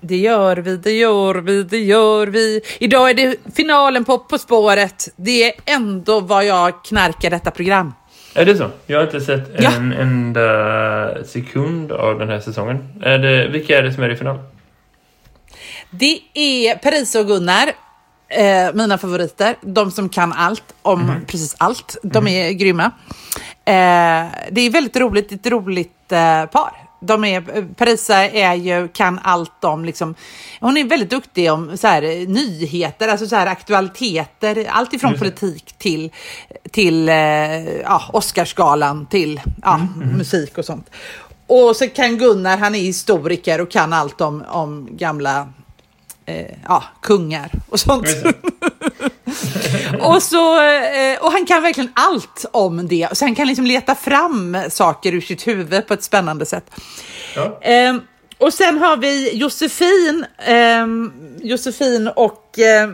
Det gör vi, det gör vi, det gör vi. Idag är det finalen på På spåret. Det är ändå vad jag knarkar detta program. Är det så? Jag har inte sett Ja. en enda sekund av den här säsongen. Är det, vilka är det som är i final? Det är Parisa och Gunnar, eh, mina favoriter. De som kan allt om precis allt. De är grymma. Eh, det är väldigt roligt, ett roligt eh, par. De är, Parisa är ju, kan allt om, liksom, hon är väldigt duktig om så här, nyheter, alltså så här, aktualiteter, allt ifrån det. politik till, till eh, ja, Oscarsgalan, till ja, musik och sånt. Och så kan Gunnar, han är historiker och kan allt om, om gamla eh, ja, kungar och sånt. Och, så, eh, och han kan verkligen allt om det. Så han kan liksom leta fram saker ur sitt huvud på ett spännande sätt. Ja. Ehm, och sen har vi Josefin, ehm, Josefin och... Eh,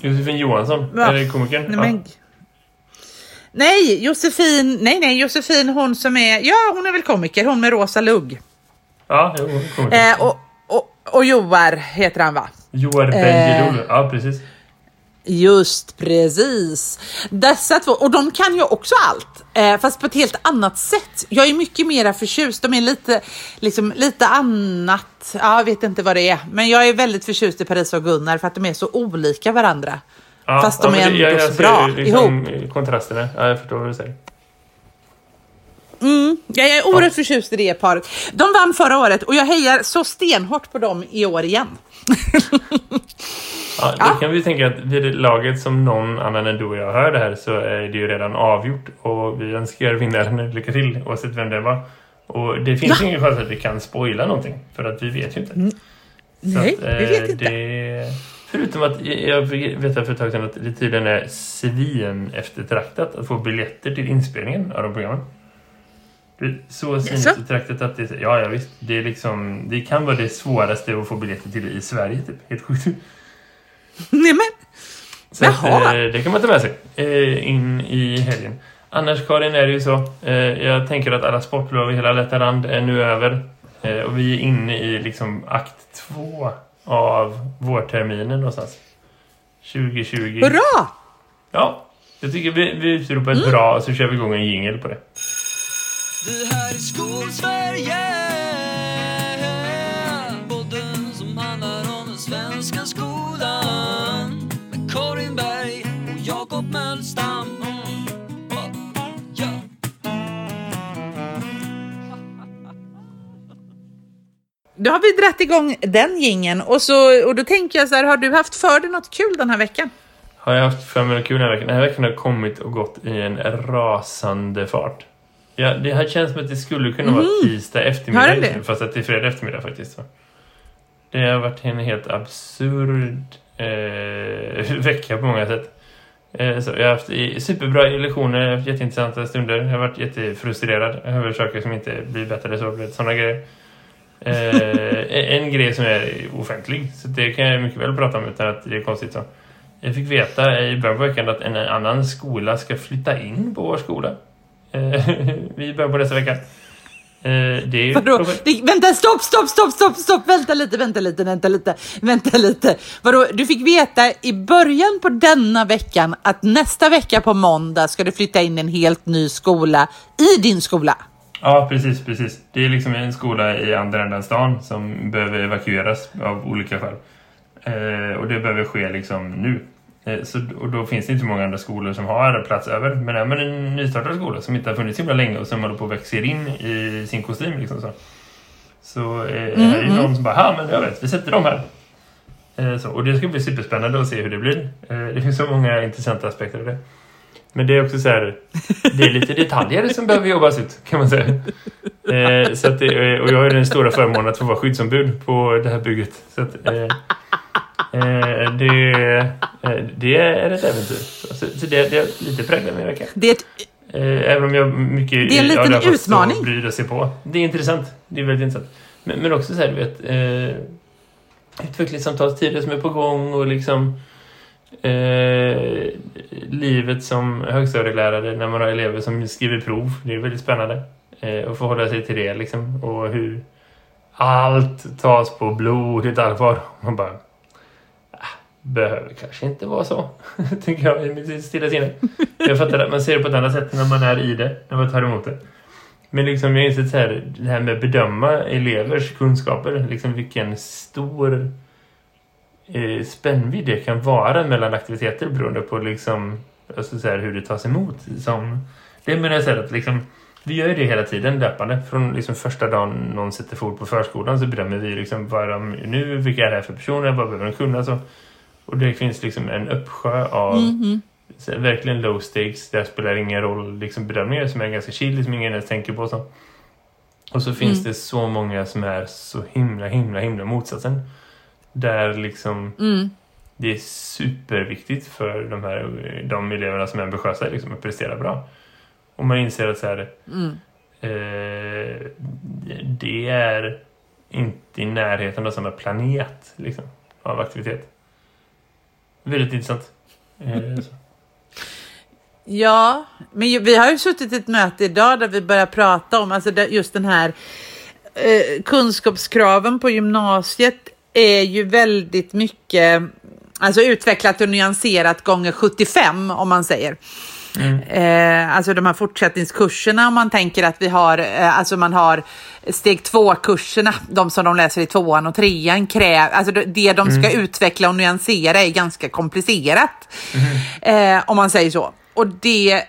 Josefin Johansson, Ja. är det komikern? nej, men, nej, Josefin, nej, nej, Josefin hon som är, ja hon är väl komiker, hon med rosa lugg. Ja, ja jo, komiker. Eh, och, och Joar heter han va? Joar eh, Bendjelloul. Ja, precis. Just precis. Dessa två, och de kan ju också allt, eh, fast på ett helt annat sätt. Jag är mycket mera förtjust, de är lite, liksom, lite annat, ja, jag vet inte vad det är, men jag är väldigt förtjust i Paris och Gunnar för att de är så olika varandra. Ja, Fast de ja, är det- ändå jag, så jag bra ser liksom ihop. kontrasterna. Ja, jag förstår vad du säger. Mm, jag är oerhört förtjust i det paret. De vann förra året och jag hejar så stenhårt på dem i år igen. Ja, då Ja. kan vi tänka att vid det laget som någon annan än du och jag hör det här så är det ju redan avgjort och vi önskar vinnaren lycka till oavsett vem det var. Och det finns Ja. ingen chans att vi kan spoila någonting för att vi vet ju inte. Så Nej, att, vi eh, vet inte. Det, förutom att jag vet för ett tag sedan att det tydligen är svin eftertraktat att få biljetter till inspelningen av de programmen. Så svin Jaså? eftertraktat att det ja, ja visst. Det, är liksom, det kan vara det svåraste att få biljetter till i Sverige typ. Helt sjukt. Nej, men, Så att, eh, det kan man ta med sig eh, in i helgen. Annars Karin är det ju så. Eh, jag tänker att alla sportlov i hela detta land är nu över. Och vi är inne i liksom akt två av vårterminen någonstans. 2020. hurra! Ja, jag tycker vi, vi utropar Mm. ett bra och så kör vi igång en jingel på det. Det här är Skolsverige Podden som handlar om den svenska skolan Med Karin Berg och Jakob Mölstam. Oh. Då har vi dratt igång den gingen och, så, och då tänker jag så här, har du haft för dig något kul den här veckan? Har jag haft för mig något kul den här veckan? Den här veckan har kommit och gått i en rasande fart. Ja, det här känns som att det skulle kunna vara tisdag Har eftermiddag det? fast att det är fredag eftermiddag faktiskt. Så. Det har varit en helt absurd eh, vecka på många sätt. Eh, så jag har haft superbra lektioner, jag har haft jätteintressanta stunder. Jag har varit jättefrustrerad över saker som inte blir bättre så, sådana grejer. Eh, en grej som är offentlig, så det kan jag mycket väl prata om utan att det är konstigt så. Jag fick veta i början på veckan att en annan skola ska flytta in på vår skola. Eh, I början på nästa vecka. Eh, det Vadå? Det, vänta, stopp, stopp, stopp, stopp, stopp, vänta lite, vänta lite, vänta lite, vänta lite. Vadå, du fick veta i början på denna veckan att nästa vecka på måndag ska du flytta in en helt ny skola i din skola. Ja, precis, precis. Det är liksom en skola i andra änden stan som behöver evakueras av olika skäl. Eh, och det behöver ske liksom nu. Eh, så, och då finns det inte många andra skolor som har plats över. Men är man en nystartad skola som inte har funnits så länge och som håller på att växer in i sin kostym liksom så. Så eh, här är det någon som bara, ja men jag vet, vi sätter dem här. Eh, så, och det ska bli superspännande att se hur det blir. Eh, det finns så många intressanta aspekter av det. Men det är också så här, det är lite detaljer som behöver jobbas ut kan man säga. Eh, så att det, och jag har den stora förmånen att få vara skyddsombud på det här bygget. Så att, eh, det, eh, det är ett äventyr. Så, så det, det är lite präglat min vecka. Det är ett, Eh, även om jag mycket... Det är en ja, liten fått utmaning. stå och bry sig på. Det är intressant. Det är väldigt intressant. Men, men också så här, du vet... Eh, utvecklingssamtalstider som är på gång och liksom... Eh, livet som högstadielärare när man har elever som skriver prov. Det är väldigt spännande. Eh, att förhålla sig till det liksom. Och hur, allt tas på blodigt allvar. Man bara... Behöver kanske inte vara så, tänker jag i mitt stilla sinne. Jag fattar att man ser det på ett annat sätt när man är i det, när man tar emot det. Men liksom jag inser så här, det här med att bedöma elevers kunskaper, liksom vilken stor eh, spännvidd det kan vara mellan aktiviteter beroende på liksom, alltså så här, hur det tas emot. Som, det menar jag så här att liksom, vi gör ju det hela tiden löpande. Från liksom första dagen någon sätter fot på förskolan så bedömer vi liksom vad de nu, vilka är det här för personer, vad behöver de kunna. Så. Och det finns liksom en uppsjö av så här, verkligen low stakes, där spelar ingen roll liksom bedömningar som är ganska chill, som ingen ens tänker på. Så. Och så finns det så många som är så himla, himla, himla motsatsen. Där liksom Mm. det är superviktigt för de här de eleverna som är ambitiösa liksom, att prestera bra. Och man inser att så här, Mm. eh, det är inte i närheten av samma planet liksom, av aktivitet. Väldigt intressant. Eh, ja, men vi har ju suttit i ett möte idag där vi börjar prata om alltså just den här eh, kunskapskraven på gymnasiet är ju väldigt mycket alltså utvecklat och nyanserat gånger 75 om man säger. Eh, alltså de här fortsättningskurserna om man tänker att vi har, eh, alltså man har steg två-kurserna, de som de läser i tvåan och trean, kräv, alltså det- de ska utveckla och nyansera är ganska komplicerat. Eh, om man säger så. Och det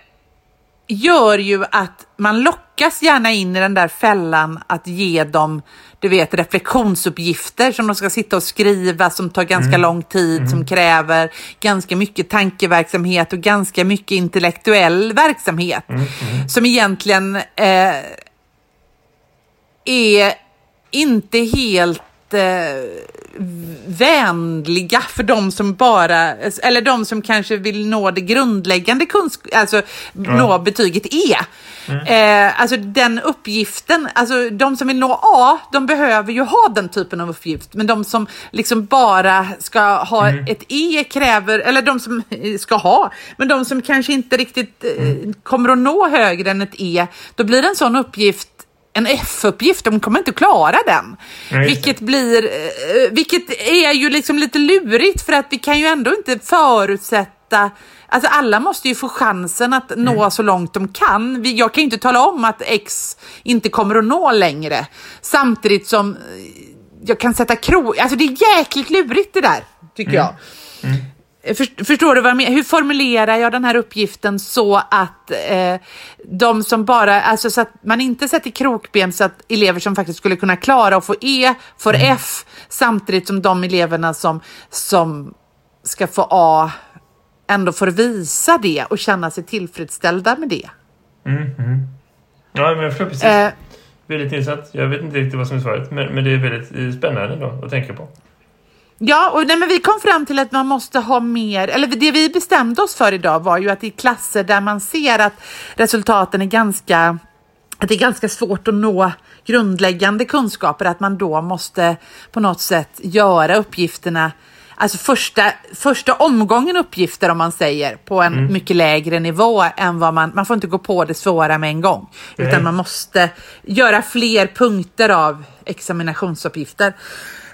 gör ju att man lockas gärna in i den där fällan att ge dem du vet, reflektionsuppgifter som de ska sitta och skriva som tar ganska lång tid, som kräver ganska mycket tankeverksamhet och ganska mycket intellektuell verksamhet. Som egentligen eh, är inte helt eh, vänliga för de som bara, eller de som kanske vill nå det grundläggande kunskap, alltså nå betyget E. Eh, alltså den uppgiften, alltså de som vill nå A, de behöver ju ha den typen av uppgift. Men de som liksom bara ska ha ett E kräver, eller de som eh, ska ha, men de som kanske inte riktigt eh, kommer att nå högre än ett E, då blir en sån uppgift en F-uppgift, de kommer inte klara den. Nej, vilket blir, eh, vilket är ju liksom lite lurigt för att vi kan ju ändå inte förutsätta Alltså alla måste ju få chansen att nå så långt de kan. Jag kan ju inte tala om att X inte kommer att nå längre. Samtidigt som eh, jag kan sätta krok... Alltså det är jäkligt lurigt det där, tycker jag. För, förstår du vad jag menar? Hur formulerar jag den här uppgiften så att eh, de som bara, alltså så att man inte sätter krokben så att elever som faktiskt skulle kunna klara och få E får F samtidigt som de eleverna som, som ska få A ändå får visa det och känna sig tillfredsställda med det. Ja, men jag förstår precis. Eh, Väldigt intressant. Jag vet inte riktigt vad som är svaret, men, men det är väldigt eh, spännande då att tänka på. Ja, och nej, men vi kom fram till att man måste ha mer, eller det vi bestämde oss för idag var ju att i klasser där man ser att resultaten är ganska, att det är ganska svårt att nå grundläggande kunskaper, att man då måste på något sätt göra uppgifterna Alltså första, första omgången uppgifter om man säger på en mycket lägre nivå än vad man, man får inte gå på det svåra med en gång. Nej. Utan man måste göra fler punkter av examinationsuppgifter.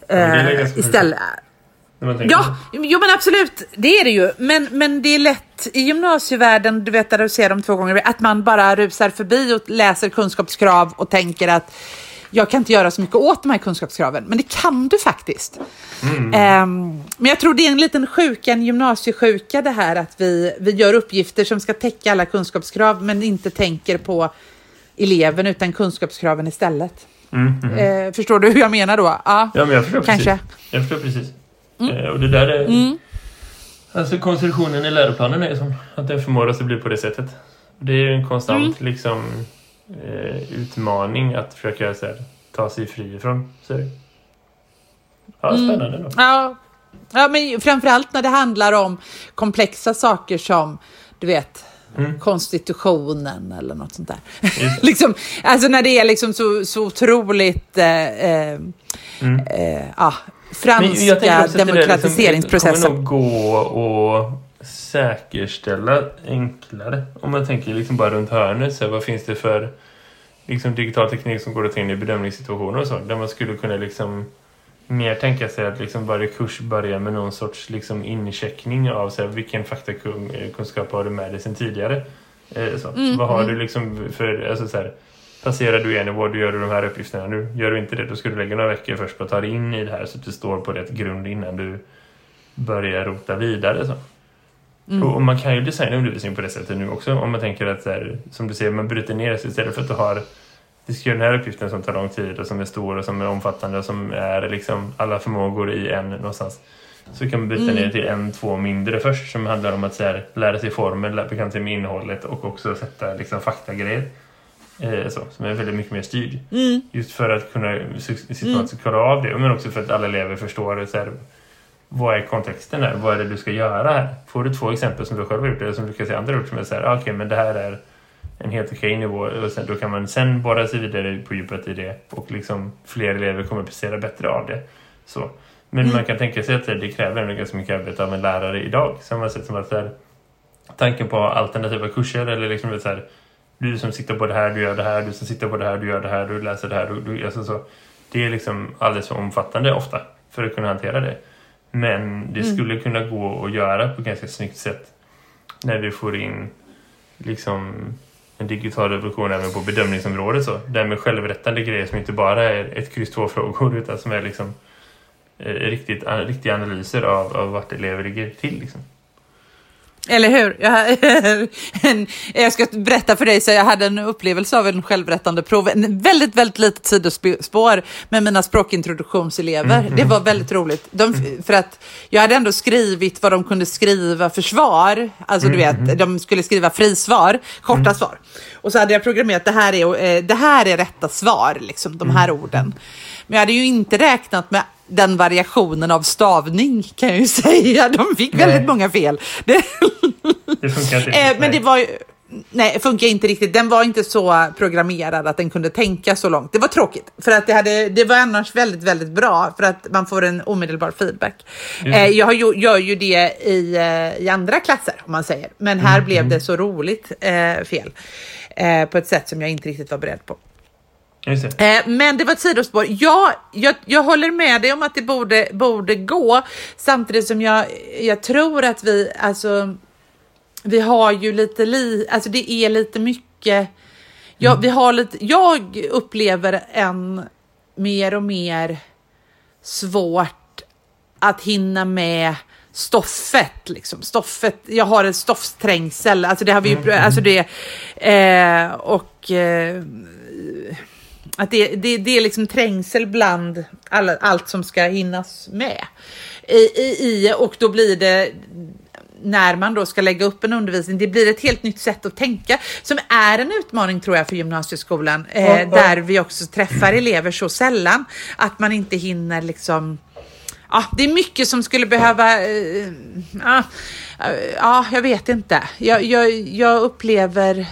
eh, istället. Ja, jo men absolut, det är det ju. Men, men det är lätt i gymnasievärlden, du vet där du ser dem två gånger, att man bara rusar förbi och läser kunskapskrav och tänker att jag kan inte göra så mycket åt de här kunskapskraven. Men det kan du faktiskt. Ehm, men jag tror det är en liten sjuka, en gymnasiesjuka det här att vi, vi gör uppgifter som ska täcka alla kunskapskrav men inte tänker på eleven utan kunskapskraven istället. Eh, förstår du hur jag menar då? Ja, Ja, men jag förstår kanske. precis. Jag förstår precis. Eh, och det där är... Alltså konstruktionen i läroplanen är som att den förmår oss att bli på det sättet. Det är ju en konstant liksom eh, utmaning att försöka så här, ta sig fri ifrån. Så det. Ja, spännande då. Ja, ja men framförallt när det handlar om komplexa saker som, du vet, konstitutionen eller något sånt där. Liksom, alltså när det är liksom så, så otroligt eh, eh, eh, Men jag tänker franska det demokratiseringsprocessen. Liksom, kommer nog gå och säkerställa enklare. Om man tänker liksom bara runt hörnet. Så här, vad finns det för liksom digital teknik som går att ta in i bedömningssituationer och så. Där man skulle kunna liksom mer tänka sig att liksom varje kurs börjar med någon sorts liksom incheckning av så här, vilken faktakunskap har du med dig sedan tidigare. Eh, så. Mm, Vad har mm. du liksom för, alltså så här, passerar du en nivå, du gör du de här uppgifterna nu. Gör du inte det, då ska du lägga några veckor först på att ta dig in i det här så att du står på rätt grund innan du börjar rota vidare. Så. Mm. Och, och man kan ju designa undervisning på det sättet nu också. Om man tänker att, så här, som du säger, man bryter ner sig istället för att du har vi ska göra den här uppgiften som tar lång tid och som är stor och som är omfattande och som är liksom alla förmågor i en någonstans. Så kan man byta Mm. ner till en, två mindre först som handlar om att så här, lära sig formen, lära bekanta sig med innehållet och också sätta liksom, faktagrejer. Eh, så, som är väldigt mycket mer styrd. Mm. Just för att kunna systematiskt klara av det men också för att alla elever förstår så här, vad är kontexten här? Vad är det du ska göra här? Får du två exempel som du själv har gjort eller som du kan se andra har gjort som är så här, ah, okej men det här är en helt okej nivå och sen, då kan man sen borra sig vidare på djupet i det och liksom fler elever kommer prestera bättre av det. Så. Men Mm. man kan tänka sig att det kräver ganska mycket arbete av en lärare idag. Samma sätt som att här, tanken på alternativa kurser eller liksom så här, du som sitter på det här, du gör det här, du som sitter på det här, du gör det här, du läser det här. Du, du, alltså så, det är liksom alldeles för omfattande ofta för att kunna hantera det. Men det Mm. skulle kunna gå att göra på ett ganska snyggt sätt när vi får in liksom en digital revolution även på bedömningsområdet. Så. Där med självrättande grejer som inte bara är ett kryss två frågor utan som är liksom eh, riktigt, an, riktiga analyser av, av vart elever ligger till. Liksom. Eller hur? Jag, jag ska berätta för dig, så jag hade en upplevelse av en självrättande prov, en väldigt, väldigt litet sidospår med mina språkintroduktionselever. Det var väldigt roligt. De, för att jag hade ändå skrivit vad de kunde skriva för svar. Alltså du vet, de skulle skriva frisvar, korta svar. Och så hade jag programmerat, det här är, eh, det här är rätta svar, liksom, de här orden. Men jag hade ju inte räknat med den variationen av stavning kan jag ju säga. De fick Nej. väldigt många fel. Det, Det funkar inte Eh, men nej. det var ju... Nej, funkar inte riktigt. Den var inte så programmerad att den kunde tänka så långt. Det var tråkigt, för att det, hade, det var annars väldigt, väldigt bra för att man får en omedelbar feedback. Eh, jag har gör ju det i, eh, i andra klasser, om man säger. Men Mm, här blev det så roligt eh, fel eh, på ett sätt som jag inte riktigt var beredd på. Det. Eh, men det var ett sidospår. Ja, jag, jag håller med dig om att det borde, borde gå. Samtidigt som jag, jag tror att vi, alltså, vi har ju lite, li, alltså det är lite mycket. Ja, vi har lite, jag upplever en mer och mer svårt att hinna med stoffet. Liksom. Stoffet, jag har en stoffsträngsel, alltså det har vi ju, alltså det, eh, och eh, att det, det, det är liksom trängsel bland alla, allt som ska hinnas med. I, i, i, och då blir det när man då ska lägga upp en undervisning, det blir ett helt nytt sätt att tänka som är en utmaning tror jag för gymnasieskolan, eh, ja. där vi också träffar elever så sällan att man inte hinner liksom Ja, det är mycket som skulle behöva... eh, ja, eh, ja, jag vet inte. Jag, jag, jag upplever...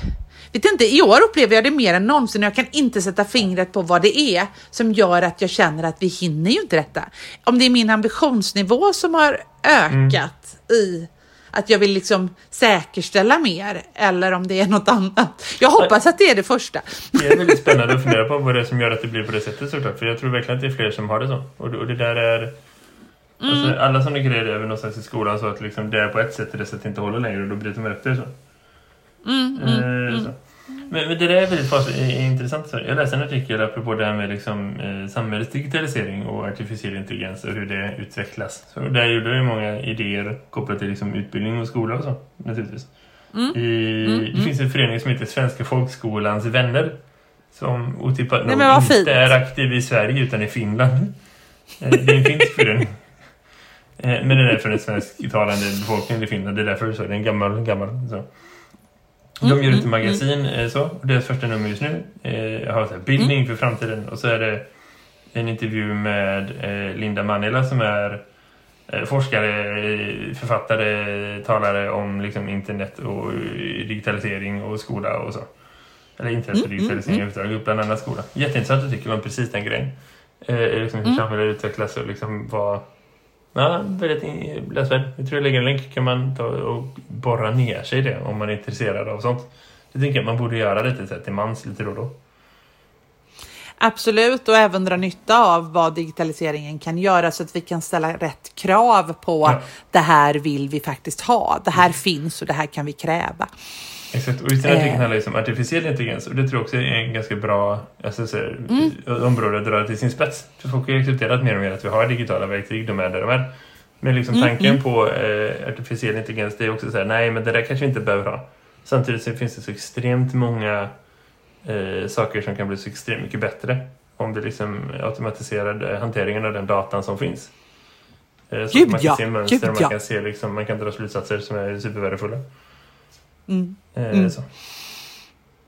Vet inte, I år upplever jag det mer än någonsin och jag kan inte sätta fingret på vad det är som gör att jag känner att vi hinner ju inte detta. Om det är min ambitionsnivå som har ökat i att jag vill liksom säkerställa mer eller om det är något annat. Jag hoppas att det är det första. Det är väldigt spännande att fundera på vad det är som gör att det blir på det sättet såklart. För jag tror verkligen att det är fler som har det så. Och det, och det där är... Alltså, alla sådana grejer är väl någonstans i skolan så att liksom det är på ett sätt och det sättet inte håller längre och då bryter man upp det så. Eh, så. Men, men det där är väldigt fas- eh, intressant. Så. Jag läste en artikel apropå det här med liksom, eh, samhällets digitalisering och artificiell intelligens och hur det utvecklas. Så där gjorde ju många idéer kopplat till liksom, utbildning och skola och så naturligtvis. I, det finns en förening som heter Svenska Folkskolans vänner som otippat nog inte fint. är aktiv i Sverige utan i Finland. Eh, Det är en finsk förening. Eh, Men den är för den svensktalande befolkningen i Finland. Det är därför så. Det är en gammal, gammal så. De gör ett magasin eh, så. Och deras första nummer just nu eh, har så här, bildning för framtiden. Och så är det en intervju med eh, Linda Manila som är eh, forskare, författare, talare om liksom, internet och digitalisering och skola och så. Eller internet och digitalisering överhuvudtaget, bland annat skola. Jätteintressant artikel om precis den grejen. Eh, liksom hur samhället utvecklas och liksom vad... Ja, väldigt läsvärd. Jag tror jag lägger en länk kan man ta och borra ner sig i det om man är intresserad av sånt. Jag tänker att man borde göra lite så här till mans lite då och då. Absolut, och även dra nytta av vad digitaliseringen kan göra så att vi kan ställa rätt krav på Ja. det här vill vi faktiskt ha. Det här finns och det här kan vi kräva. Exakt, och artikeln Eh. handlar ju om artificiell intelligens och det tror jag också är en ganska bra alltså, så Mm. område att dra till sin spets. För folk har accepterat mer och mer att vi har digitala verktyg, de är där de är. Men liksom Mm, tanken mm. på eh, artificiell intelligens det är också så här, nej men det där kanske vi inte behöver ha. Samtidigt så finns det så extremt många eh, saker som kan bli så extremt mycket bättre om vi liksom automatiserar eh, hanteringen av den datan som finns. Eh, så Gud, man kan ja. se mönster Gud, man ja. kan se liksom, man kan dra slutsatser som är supervärdefulla. Mm. Eh, Mm.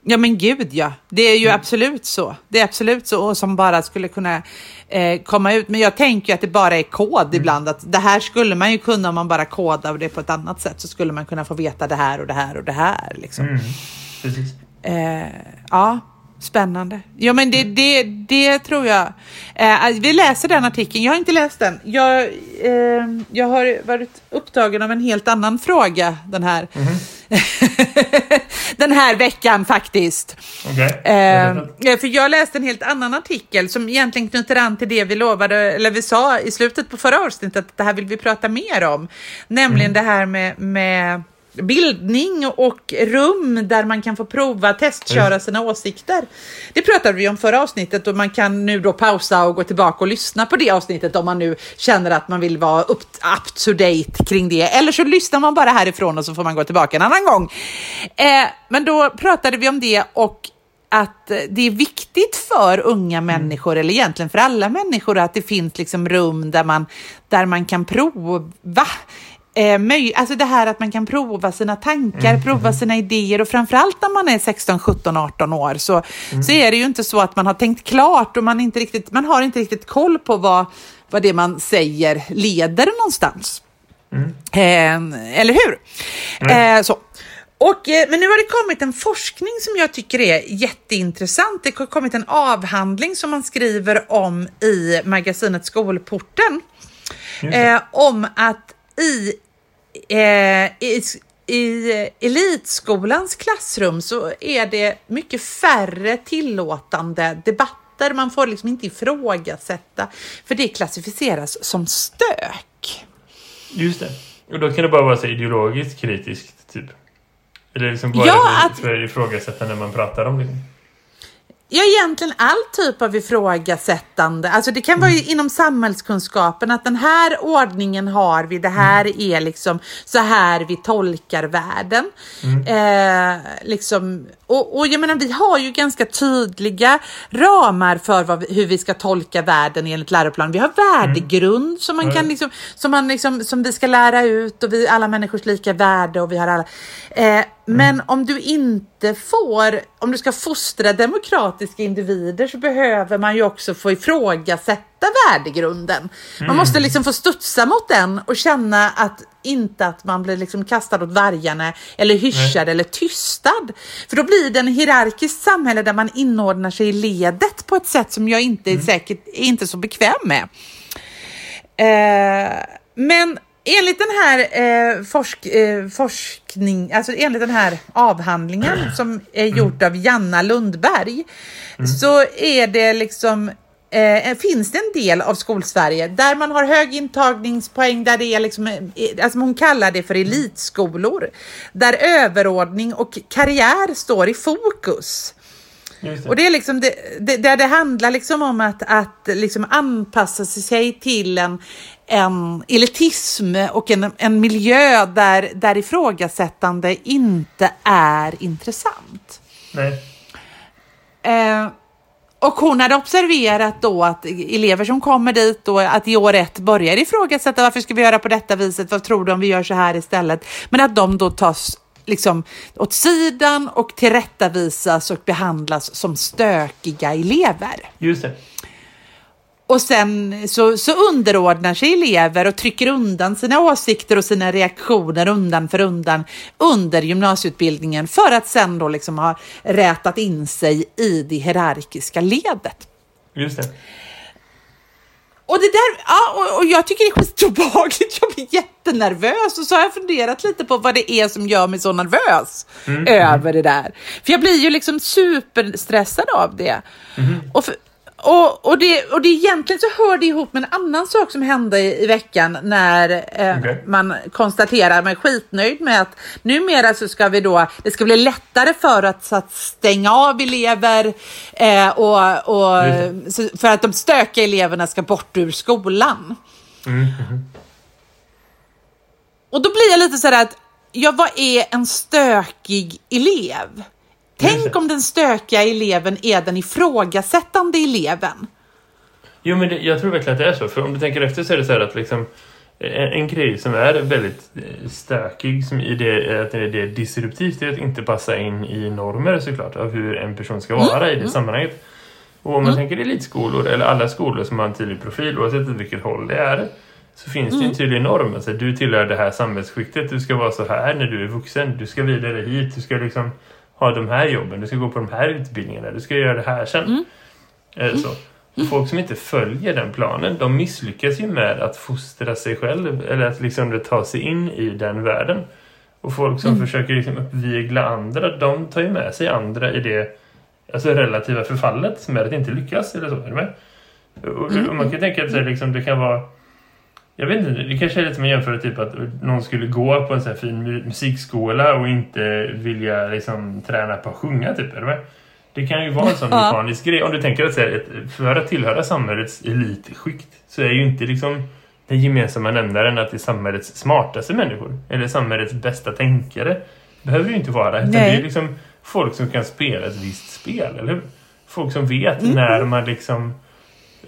Ja men gud ja, det är ju Mm. absolut så. Det är absolut så och som bara skulle kunna eh, komma ut. Men jag tänker att det bara är kod Mm. ibland. Att det här skulle man ju kunna om man bara kodar det på ett annat sätt så skulle man kunna få veta det här och det här och det här. Liksom. Mm. Precis. Eh, ja, spännande. Ja, men det, det, det tror jag. Eh, vi läser den artikeln. Jag har inte läst den. Jag, eh, jag har varit upptagen av en helt annan fråga den här, den här veckan faktiskt. Okej. Eh, för jag läste en helt annan artikel som egentligen knyter an till det vi lovade, eller vi sa i slutet på förra avsnittet att det här vill vi prata mer om. Nämligen det här med, med bildning och rum där man kan få prova, testköra sina åsikter. Det pratade vi om förra avsnittet och man kan nu då pausa och gå tillbaka och lyssna på det avsnittet om man nu känner att man vill vara up, up to date kring det. Eller så lyssnar man bara härifrån och så får man gå tillbaka en annan gång. Eh, men då pratade vi om det och att eh, det är viktigt för unga människor, eller egentligen för alla människor, att det finns liksom rum där man, där man kan prova. Eh, alltså det här att man kan prova sina tankar, prova sina idéer och framförallt när man är 16, 17, 18 år så, så är det ju inte så att man har tänkt klart och man, inte riktigt, man har inte riktigt koll på vad, vad det man säger leder någonstans. Eh, eller hur? Eh, så. Och, eh, men nu har det kommit en forskning som jag tycker är jätteintressant. Det har kommit en avhandling som man skriver om i magasinet Skolporten. Eh, om att i, eh, i, i elitskolans klassrum så är det mycket färre tillåtande debatter. Man får liksom inte ifrågasätta, för det klassificeras som stök. Just det. Och då kan det bara vara så ideologiskt kritiskt, typ. Eller liksom bara Ja, att- ifrågasätta när man pratar om det. Ja, egentligen all typ av ifrågasättande. Alltså det kan vara ju inom samhällskunskapen att den här ordningen har vi, det här är liksom så här vi tolkar världen. Eh, liksom, och, och jag menar, vi har ju ganska tydliga ramar för vad hur vi ska tolka världen enligt läroplanen. Vi har värdegrund som man Ja, kan liksom, som, man liksom, som vi ska lära ut och vi alla människors lika värde och vi har alla. Eh, men om du inte får, om du ska fostra demokratiska individer så behöver man ju också få ifrågasätta värdegrunden. Man måste liksom få studsa mot den och känna att inte att man blir liksom kastad åt vargarna eller hyschad eller tystad. För då blir det en hierarkiskt samhälle där man inordnar sig i ledet på ett säkert som jag inte är säkert är inte så bekväm med. Eh, men enligt den här eh, forsk, eh, forskning, alltså enligt den här avhandlingen som är gjord av Janna Lundberg, så är det liksom Eh, finns det en del av skolsverige där man har hög intagningspoäng, där det är liksom, eh, alltså hon kallar det för elitskolor, där överordning och karriär står i fokus. Det. Och det är liksom det, det, där det handlar liksom om att, att liksom anpassa sig till en, en elitism och en, en miljö där, där ifrågasättande inte är intressant. Nej. Eh, och hon hade observerat då att elever som kommer dit då att i år ett börjar ifrågasätta varför ska vi göra på detta viset, vad tror du om vi gör så här istället? Men att de då tas liksom åt sidan och tillrättavisas och behandlas som stökiga elever. Just det. Och sen så, så underordnar sig elever och trycker undan sina åsikter och sina reaktioner undan för undan under gymnasieutbildningen för att sen då liksom ha rätat in sig i det hierarkiska ledet. Just det. Och det där, ja, och, jag tycker det är skitobehagligt. Jag blir jättenervös och så har jag funderat lite på vad det är som gör mig så nervös över det där. För jag blir ju liksom superstressad av det. Och, för, och, och, det, och det egentligen så hör det ihop med en annan sak som hände i, i veckan när eh, Okej. man konstaterar, men skitnöjd med att numera så ska vi då, det ska bli lättare för att, att stänga av elever eh, och, och så, för att de stökiga eleverna ska bort ur skolan. Och då blir jag lite sådär att, ja vad är en stökig elev? Tänk om den stökiga eleven är den ifrågasättande eleven. Jo, men det, jag tror verkligen att det är så. För om du tänker efter så är det så här att liksom en, en grej som är väldigt eh, stökig som i det, att det är disruptivt det är att inte passa in i normer såklart av hur en person ska vara i det sammanhanget. Och om man tänker elitskolor eller alla skolor som har en tydlig profil oavsett åt vilket håll det är så finns det en tydlig norm. Alltså, du tillhör det här samhällsskiktet. Du ska vara så här när du är vuxen. Du ska vidare hit. Du ska liksom ha de här jobben. Du ska gå på de här utbildningarna. Du ska göra det här sen. Eh, Så. Och folk som inte följer den planen, de misslyckas ju med att fostra sig själv eller att liksom ta sig in i den världen. Och folk som försöker liksom uppvigla andra, de tar ju med sig andra i det alltså relativa förfallet med att inte lyckas eller så. Är du med? Och, och man kan tänka att liksom, det kan vara jag vet inte, det kanske är lite som en jämförelse typ att någon skulle gå på en sån fin mu- musikskola och inte vilja liksom träna på att sjunga typ, med? Det kan ju vara en sån mekanisk grej. Om du tänker att här, för att tillhöra samhällets elitskikt så är ju inte liksom den gemensamma nämnaren att det är samhällets smartaste människor eller samhällets bästa tänkare. behöver ju inte vara. Utan det är liksom folk som kan spela ett visst spel, eller hur? Folk som vet Mm. när man liksom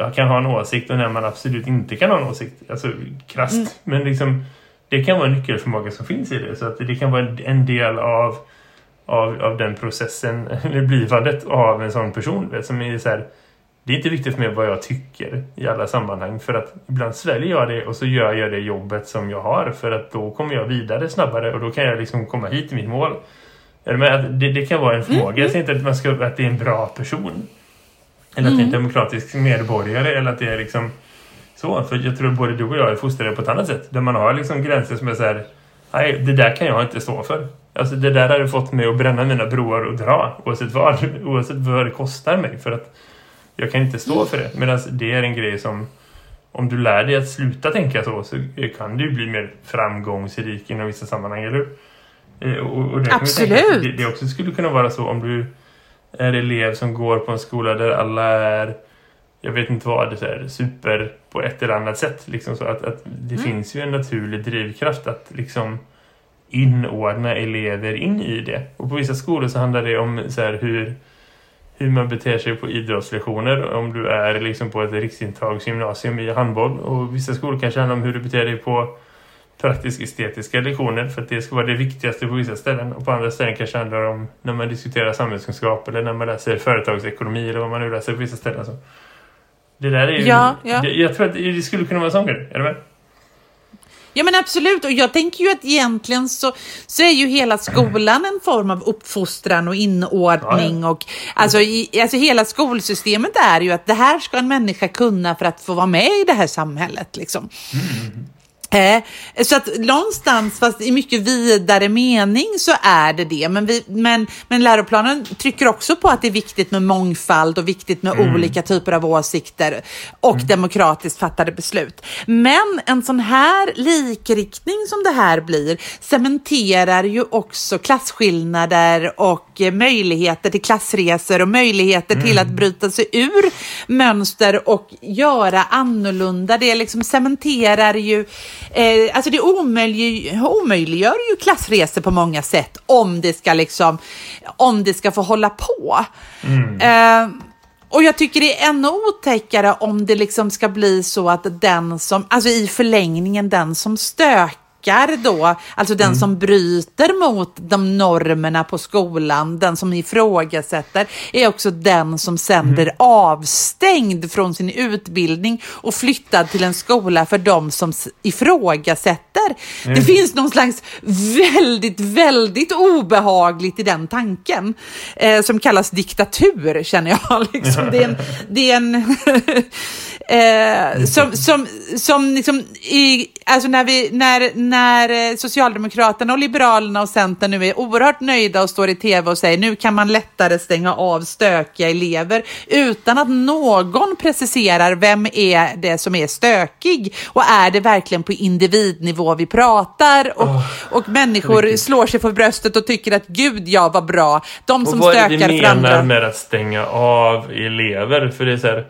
ja, kan ha en åsikt och när man absolut inte kan ha en åsikt. Alltså krasst. Mm. Men liksom, det kan vara en nyckelförmåga som finns i det. Så att det kan vara en del av, av, av den processen, eller blivandet av en sån person. Vet, som är så här, det är inte viktigt för mig vad jag tycker i alla sammanhang. För att ibland sväljer jag det och så gör jag det jobbet som jag har. För att då kommer jag vidare snabbare och då kan jag liksom komma hit till mitt mål. Det, det kan vara en förmåga. Jag säger inte att, man ska, att det är en bra person. Eller att det är en demokratisk medborgare. Eller att det är liksom så. För jag tror både du och jag är fostrade på ett annat sätt. Där man har liksom gränser som är så här. Nej, det där kan jag inte stå för. Alltså det där hade fått mig att bränna mina broar och dra. Oavsett vad. Oavsett vad det kostar mig. För att jag kan inte stå för det. Medan det är en grej som om du lär dig att sluta tänka så så kan du bli mer framgångsrik inom vissa sammanhang, eller hur? Eh, Och, och Absolut. Det, det också skulle kunna vara så om du är elev som går på en skola där alla är jag vet inte vad, det är super på ett eller annat sätt. Liksom så att, att det finns ju en naturlig drivkraft att liksom inordna elever in i det. Och på vissa skolor så handlar det om så här, hur, hur man beter sig på idrottslektioner. Om du är liksom på ett riksintagsgymnasium i handboll. Och vissa skolor kanske handlar om hur du beter dig på praktisk-estetiska lektioner. För att det ska vara det viktigaste på vissa ställen. Och på andra ställen kanske handlar om när man diskuterar samhällskunskap. Eller när man läser företagsekonomi. Eller vad man nu läser på vissa ställen. Så. Det där är ju... Ja, ja. Det, jag tror att det skulle kunna vara en sån grej. Är du med? Ja men absolut, och jag tänker ju att egentligen så, så är ju hela skolan en form av uppfostran och inordning och alltså, i, alltså hela skolsystemet är ju att det här ska en människa kunna för att få vara med i det här samhället liksom. Eh, så att någonstans, fast i mycket vidare mening så är det det. Men, vi, men, men läroplanen trycker också på att det är viktigt med mångfald och viktigt med olika typer av åsikter och demokratiskt fattade beslut. Men en sån här likriktning som det här blir cementerar ju också klasskillnader och möjligheter till klassresor och möjligheter till att bryta sig ur mönster och göra annorlunda. Det liksom cementerar ju Eh, alltså det omöjlig, omöjliggör ju klassresor på många sätt om det ska, liksom, om det ska få hålla på. Eh, och jag tycker det är ännu otäckare om det liksom ska bli så att den som, alltså i förlängningen den som stökar då, alltså den som bryter mot de normerna på skolan, den som ifrågasätter, är också den som sen blir avstängd från sin utbildning och flyttad till en skola för de som ifrågasätter. Det finns någon slags väldigt, väldigt obehagligt i den tanken eh, som kallas diktatur, känner jag. Liksom. Det är en, det är en eh, som, som, som liksom i, alltså när, vi, när, när eh, Socialdemokraterna och Liberalerna och Centern nu är oerhört nöjda och står i tv och säger nu kan man lättare stänga av stökiga elever utan att någon preciserar vem är det som är stökig och är det verkligen på individnivå vi pratar och, Åh, och människor riktigt. slår sig för bröstet och tycker att gud ja vad bra, de Och som vad är det stökar vi för andra. menar med att stänga av elever? För det är så här,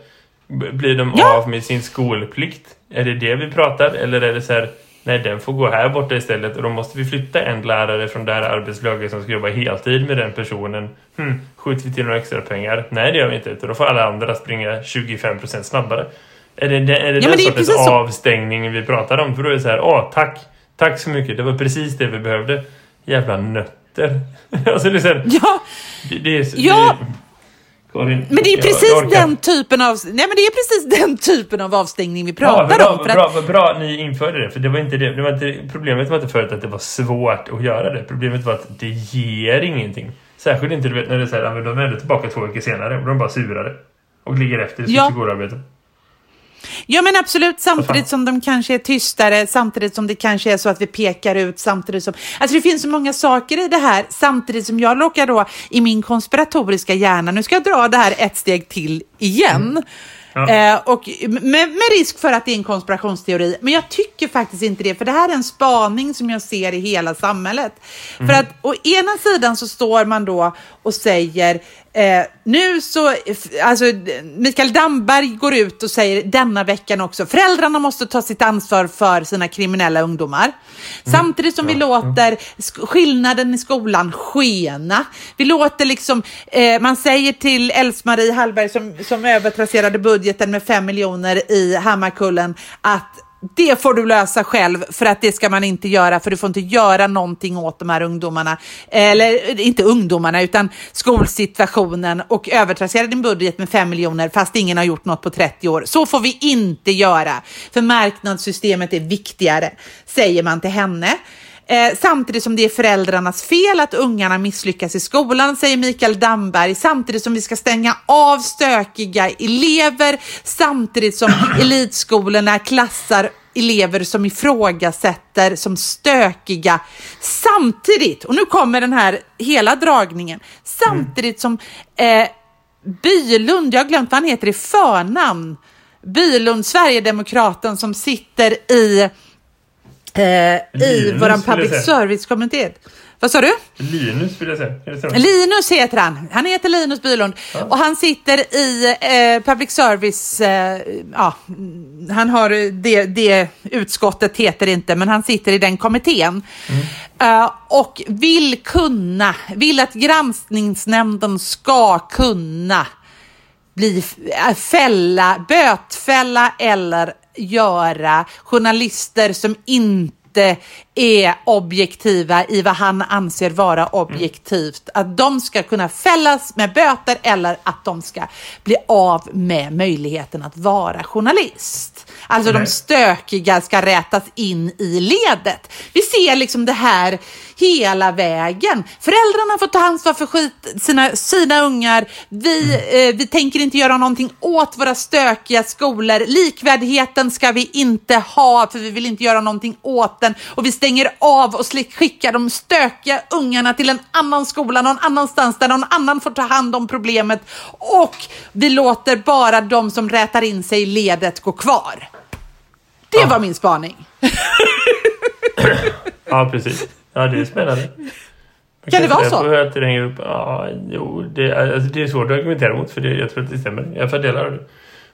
blir de Ja. av med sin skolplikt? Är det det vi pratar? Eller är det så här, nej den får gå här borta istället och då måste vi flytta en lärare från det här arbetslaget som ska jobba heltid med den personen. Hmm, skjuter vi till några extra pengar? Nej det gör vi inte, utan då får alla andra springa 25% snabbare. Är det, det- är det Ja, den det sortens avstängning vi pratar om? För då är det så här, åh tack, tack så mycket, det var precis det vi behövde. Jävla nötter. alltså det är så här, Ja, det, det är, Ja. det, Karin, men det är precis orkar. den typen av, nej men det är precis den typen av avstängning vi Ja, pratar bra, om. För bra, att, bra ni införde det. För det var inte det, det var inte, problemet var inte förut att det var svårt att göra det. Problemet var att det ger ingenting. Särskilt inte du vet när det är så här, ja, de är ändå tillbaka två veckor senare och de bara surare. Och ligger efter i sitt Ja. skolarbete. Ja men absolut, samtidigt som de kanske är tystare, samtidigt som det kanske är så att vi pekar ut, samtidigt som... Alltså det finns så många saker i det här, samtidigt som jag råkar då i min konspiratoriska hjärna, nu ska jag dra det här ett steg till igen. Ja. Eh, och med, med risk för att det är en konspirationsteori, men jag tycker faktiskt inte det, för det här är en spaning som jag ser i hela samhället. För att å ena sidan så står man då och säger, eh, nu så, alltså Mikael Damberg går ut och säger denna veckan också, föräldrarna måste ta sitt ansvar för sina kriminella ungdomar. Samtidigt som vi låter sk- skillnaden i skolan skena. Vi låter liksom, eh, man säger till Else-Marie Hallberg som, som övertrasserade budgeten med 5 miljoner i Hammarkullen att det får du lösa själv för att det ska man inte göra för du får inte göra någonting åt de här ungdomarna. Eller inte ungdomarna utan skolsituationen och övertrassera din budget med 5 miljoner fast ingen har gjort något på 30 år. Så får vi inte göra för marknadssystemet är viktigare, säger man till henne. Eh, samtidigt som det är föräldrarnas fel att ungarna misslyckas i skolan, säger Mikael Damberg. Samtidigt som vi ska stänga av stökiga elever, samtidigt som elitskolorna klassar elever som ifrågasätter som stökiga. Samtidigt, och nu kommer den här hela dragningen, samtidigt som eh, Bylund, jag har glömt vad han heter i förnamn, Bylund, Sverigedemokraten som sitter i eh, i jag public service-kommitté. Vad sa du? Linus vill jag säga. Linus heter han. Han heter Linus Bylund och han sitter i eh, public service. Eh, ja, mm, han har det, det utskottet heter inte, men han sitter i den kommittén Eh, och vill kunna, vill att granskningsnämnden ska kunna bli, äh, fälla, bötfälla eller göra journalister som inte är objektiva i vad han anser vara objektivt. Att de ska kunna fällas med böter eller att de ska bli av med möjligheten att vara journalist. Alltså de Nej. stökiga ska rätas in i ledet. Vi ser liksom det här hela vägen. Föräldrarna får ta ansvar för skit, sina, sina ungar. Vi, eh, vi tänker inte göra någonting åt våra stökiga skolor. Likvärdigheten ska vi inte ha för vi vill inte göra någonting åt den. Och vi stänger av och skickar de stökiga ungarna till en annan skola någon annanstans där någon annan får ta hand om problemet. Och vi låter bara de som rätar in sig i ledet gå kvar. Det var min spaning. Ja, precis. Ja, det är spännande. Jag Kan det vara så? att det hänger upp. Ja, jo, det, är- alltså, det är svårt att argumentera mot för det, jag tror att det stämmer. Jag fördelar det.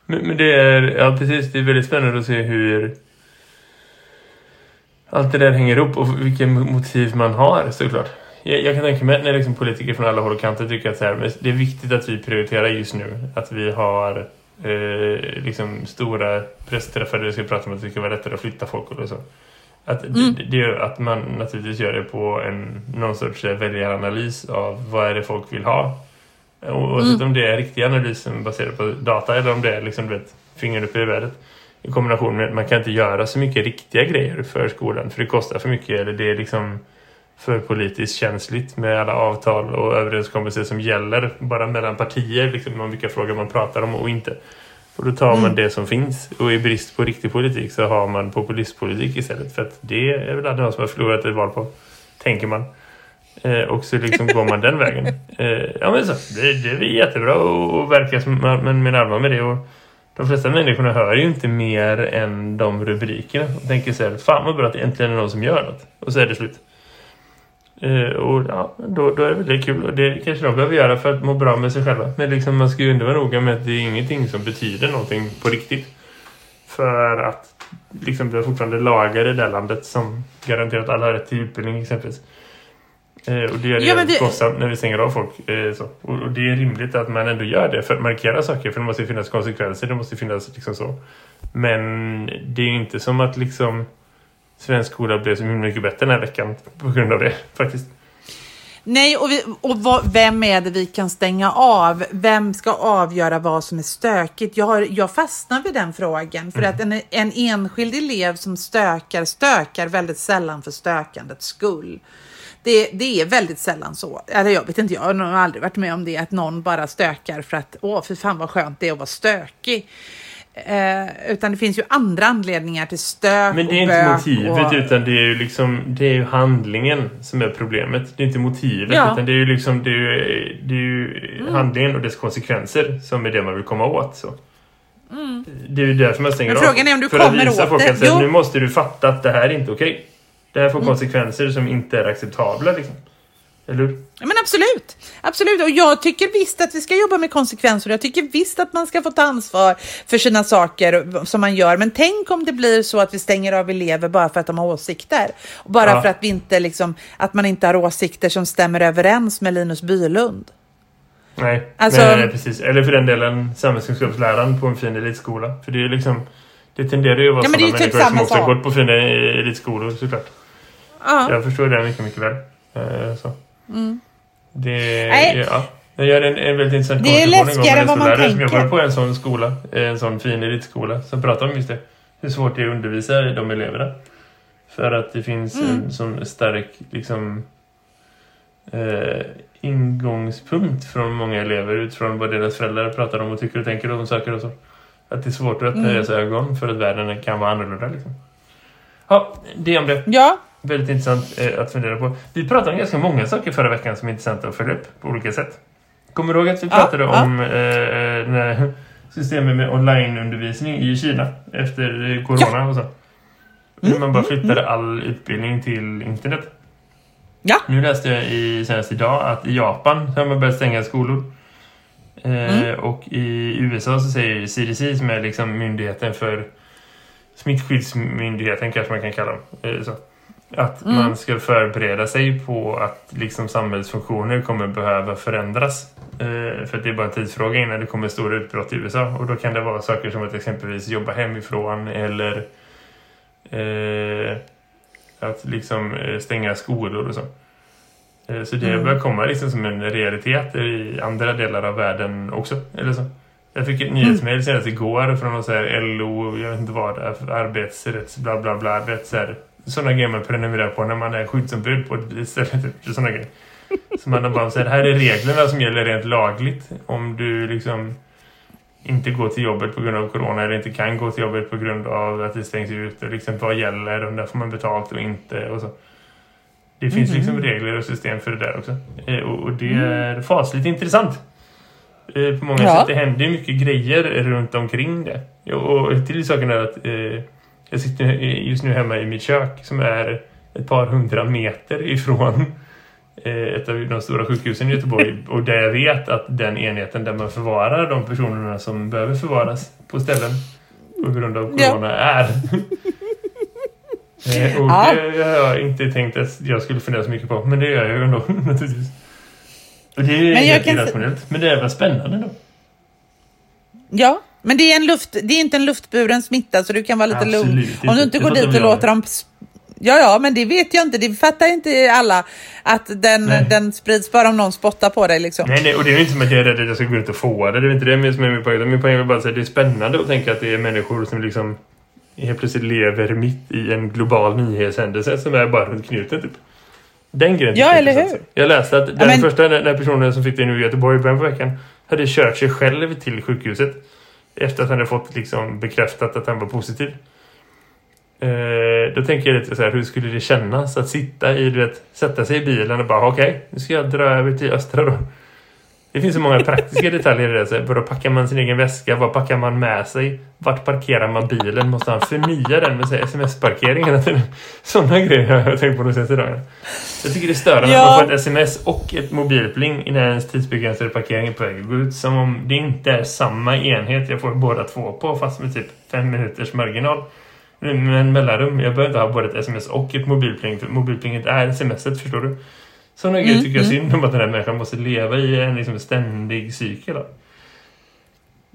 Men, men det är, ja precis, det är väldigt spännande att se hur allt det där hänger ihop och vilken motiv man har såklart. Jag, jag kan tänka mig när liksom politiker från alla håll och kanter tycker att så här, det är viktigt att vi prioriterar just nu. Att vi har eh, liksom stora pressträffar där vi ska prata om att det ska vara lättare att flytta folk och så. Att, Mm. det, det att man naturligtvis gör det på en, någon sorts eh, väljaranalys av vad är det folk vill ha. Oavsett Mm. om det är riktig analys som är baserad på data eller om det är liksom, vet, fingret upp i vädret. I kombination med att man kan inte göra så mycket riktiga grejer för skolan för det kostar för mycket eller det är liksom för politiskt känsligt med alla avtal och överenskommelser som gäller bara mellan partier liksom om vilka frågor man pratar om och inte. Och då tar man det som finns. Och i brist på riktig politik så har man populistpolitik istället. För att det är väl alla de som har förlorat ett val på. Tänker man. Eh, och så liksom går man den vägen. Eh, ja men så, det, det är jättebra och, och verkar som man men allvar med det. Och de flesta människorna hör ju inte mer än de rubrikerna. Och tänker så här, fan vad bra att det äntligen är någon som gör något. Och så är det slut. Uh, och ja, då, då är det väldigt kul. Och det kanske de behöver göra för att må bra med sig själva. Men liksom, man ska ju ändå vara noga med att det är ingenting som betyder någonting på riktigt. För att liksom, det är fortfarande lagar i det landet som garanterar att alla har rätt till utbildning exempelvis. Eh, och det är Ja, men det vi- kostsamt när vi stänger av folk. Eh. Och, det är rimligt att man ändå gör det för att markera saker. För det måste finnas konsekvenser, det måste finnas liksom så. Men det är inte som att liksom svensk skola blev så mycket bättre den här veckan på grund av det faktiskt. Nej, och, vi, och vad, vem är det vi kan stänga av? Vem ska avgöra vad som är stökigt? Jag, har, jag fastnar vid den frågan. För att en, en enskild elev som stökar, stökar väldigt sällan för stökandets skull. Det, det är väldigt sällan så. Eller jag vet inte, jag har nog aldrig varit med om det. Att någon bara stökar för att, åh, fy fan vad skönt det är att vara stökig. Eh, utan det finns ju andra anledningar till stök Men det är inte motivet och... utan det är ju liksom det är ju handlingen som är problemet. Det är inte motivet Ja. utan det är ju liksom det är ju, det är ju handlingen och dess konsekvenser som är det man vill komma åt. Så. Det är ju därför man stänger Men frågan är om du av. För att kommer visa åt folk det. att säga, Jo. Mm. nu måste du fatta att det här är inte okej. Det här får konsekvenser som inte är acceptabla. Liksom. Eller hur? Ja, men absolut. absolut. Och jag tycker visst att vi ska jobba med konsekvenser. Jag tycker visst att man ska få ta ansvar för sina saker som man gör. Men tänk om det blir så att vi stänger av elever bara för att de har åsikter. Och bara Ja. för att, vi inte, liksom, att man inte har åsikter som stämmer överens med Linus Bylund. Nej, Alltså- nej, nej, precis. Eller för den delen samhällskunskapsläraren på en fin elitskola. För det är liksom... Det tenderar ju att vara Ja, sådana typ människor som samma också har gått på fina elitskolor såklart. Ja. Jag förstår det mycket, mycket väl. Eh, Så. Det, Mm. Nej. ja. Jag gör en, en väldigt intressant Det är läskigare än vad man skollärare som tänker. jobbar på en sån skola, en sån fin elitskola, som pratar om just det. Hur svårt det är att undervisa de eleverna. För att det finns Mm. en sån stark liksom, eh, ingångspunkt från många elever utifrån vad deras föräldrar pratar om och tycker och tänker om saker och så. Att det är svårt att öppna Mm. deras ögon för att världen kan vara annorlunda. Liksom. Ja, det om det. ja. Väldigt intressant eh, att fundera på. Vi pratade om ganska många saker förra veckan som är intressanta att följa upp på olika sätt. Kommer du ihåg att vi Ja, pratade ja. om eh, eh, systemet med onlineundervisning i Kina efter corona och så? Hur Mm, man bara flyttade all utbildning till internet. Ja. Nu läste jag i, senast idag att i Japan så har man börjat stänga skolor. Eh, Mm. Och i USA så säger CDC som är liksom myndigheten för smittskyddsmyndigheten kanske man kan kalla dem. Eh, så. Att Mm. man ska förbereda sig på att liksom samhällsfunktioner kommer behöva förändras. Eh, för det är bara en tidsfråga innan det kommer stora utbrott i USA. Och då kan det vara saker som att exempelvis jobba hemifrån eller eh, att liksom eh, stänga skolor och så. Eh, Så det Mm. börjar komma liksom som en realitet i andra delar av världen också. Eller så. Jag fick ett nyhetsmail senast igår från någon så här LO, jag vet inte vad arbetsrätts, bla bla bla. Vet, så här, sådana grejer man prenumererar på när man är skyddsombud på ett ställe. Typ, sådana grejer. Så man har bara säger här är reglerna som gäller rent lagligt. Om du liksom inte går till jobbet på grund av corona eller inte kan gå till jobbet på grund av att det stängs ute. Liksom, vad gäller och när får man betalt och inte och så. Det finns liksom regler och system för det där också. Eh, och, och det är fasligt intressant. Eh, på många Ja. sätt. Det händer mycket grejer runt omkring det. Och till saken är att eh, jag sitter just nu hemma i mitt kök som är ett par hundra meter ifrån eh, ett av de stora sjukhusen i Göteborg och där jag vet att den enheten där man förvarar de personerna som behöver förvaras på ställen på grund av Ja. corona är. Eh, och Ja. det har jag inte tänkt att jag skulle fundera så mycket på, men det gör jag ju ändå naturligtvis. Och det är Men helt irrationellt, men det är väl spännande då. Ja, men det är, en luft, det är inte en luftburen smitta så du kan vara lite Absolut lugn. Om du inte går dit och låter dem... Ja, ja, men det vet jag inte. Det fattar inte alla. Att den, Nej. den sprids bara om någon spottar på dig liksom. Nej, nej, och det är inte som att jag är rädd att jag ska gå ut och få det. Det är inte det som är min poäng. Min poäng är bara att det är spännande att tänka att det är människor som liksom helt plötsligt lever mitt i en global nyhetshändelse som är bara runt knuten typ. Den grejen Ja, eller intressant. hur? Jag läste att den men- första den personen som fick det nu i Göteborg i början på veckan hade kört sig själv till sjukhuset efter att han hade fått liksom bekräftat att han var positiv. Eh, då tänker jag lite så här, hur skulle det kännas att sitta i, du vet, sätta sig i bilen och bara okej, okay, nu ska jag dra över till Östra då. Det finns så många praktiska detaljer i det. Så packar man sin egen väska? Vad packar man med sig? Vart parkerar man bilen? Måste han förnya den med sms-parkeringen? Sådana grejer har jag tänkt på de senaste dagarna. Jag tycker det är störande ja. att man får ett sms och ett mobilpling innan ens tidsbegränsade parkering är på väg att gå ut. Som om det inte är samma enhet jag får båda två på fast med typ fem minuters marginal. Men mellanrum, jag behöver inte ha både ett sms och ett mobilpling. För mobilplinget är smset, förstår du? Sådana mm, grejer tycker jag mm. synd om att den här människan måste leva i en liksom ständig cykel.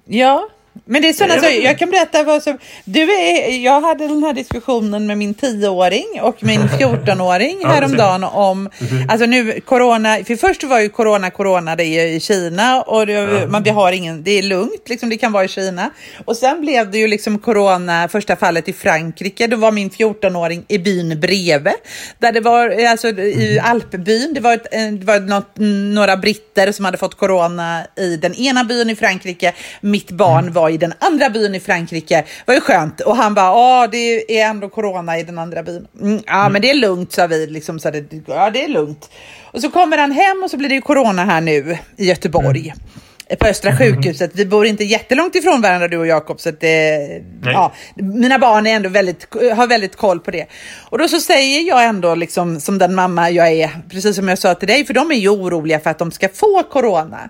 Ja, men det är sådana saker, jag kan berätta vad som... Du är, jag hade den här diskussionen med min tioåring och min 14-åring ja, häromdagen om... Alltså nu, corona... För först var ju corona, corona, det är i Kina och det, ja. man, vi har ingen... Det är lugnt, liksom, det kan vara i Kina. Och sen blev det ju liksom corona, första fallet i Frankrike. Då var min 14-åring i byn bredvid. Där det var, alltså i mm. Alpbyn, det var, ett, det var något, några britter som hade fått corona i den ena byn i Frankrike. Mitt barn mm. var var i den andra byn i Frankrike. Det var ju skönt. Och han bara, ja det är ändå corona i den andra byn. Mm, ja mm. men det är lugnt sa vi. Liksom, så det, ja det är lugnt. Och så kommer han hem och så blir det ju corona här nu i Göteborg. Mm på Östra mm. sjukhuset. Vi bor inte jättelångt ifrån varandra du och Jakob. Så att det, ja, mina barn är ändå väldigt, har väldigt koll på det. Och då så säger jag ändå liksom som den mamma jag är, precis som jag sa till dig, för de är ju oroliga för att de ska få corona.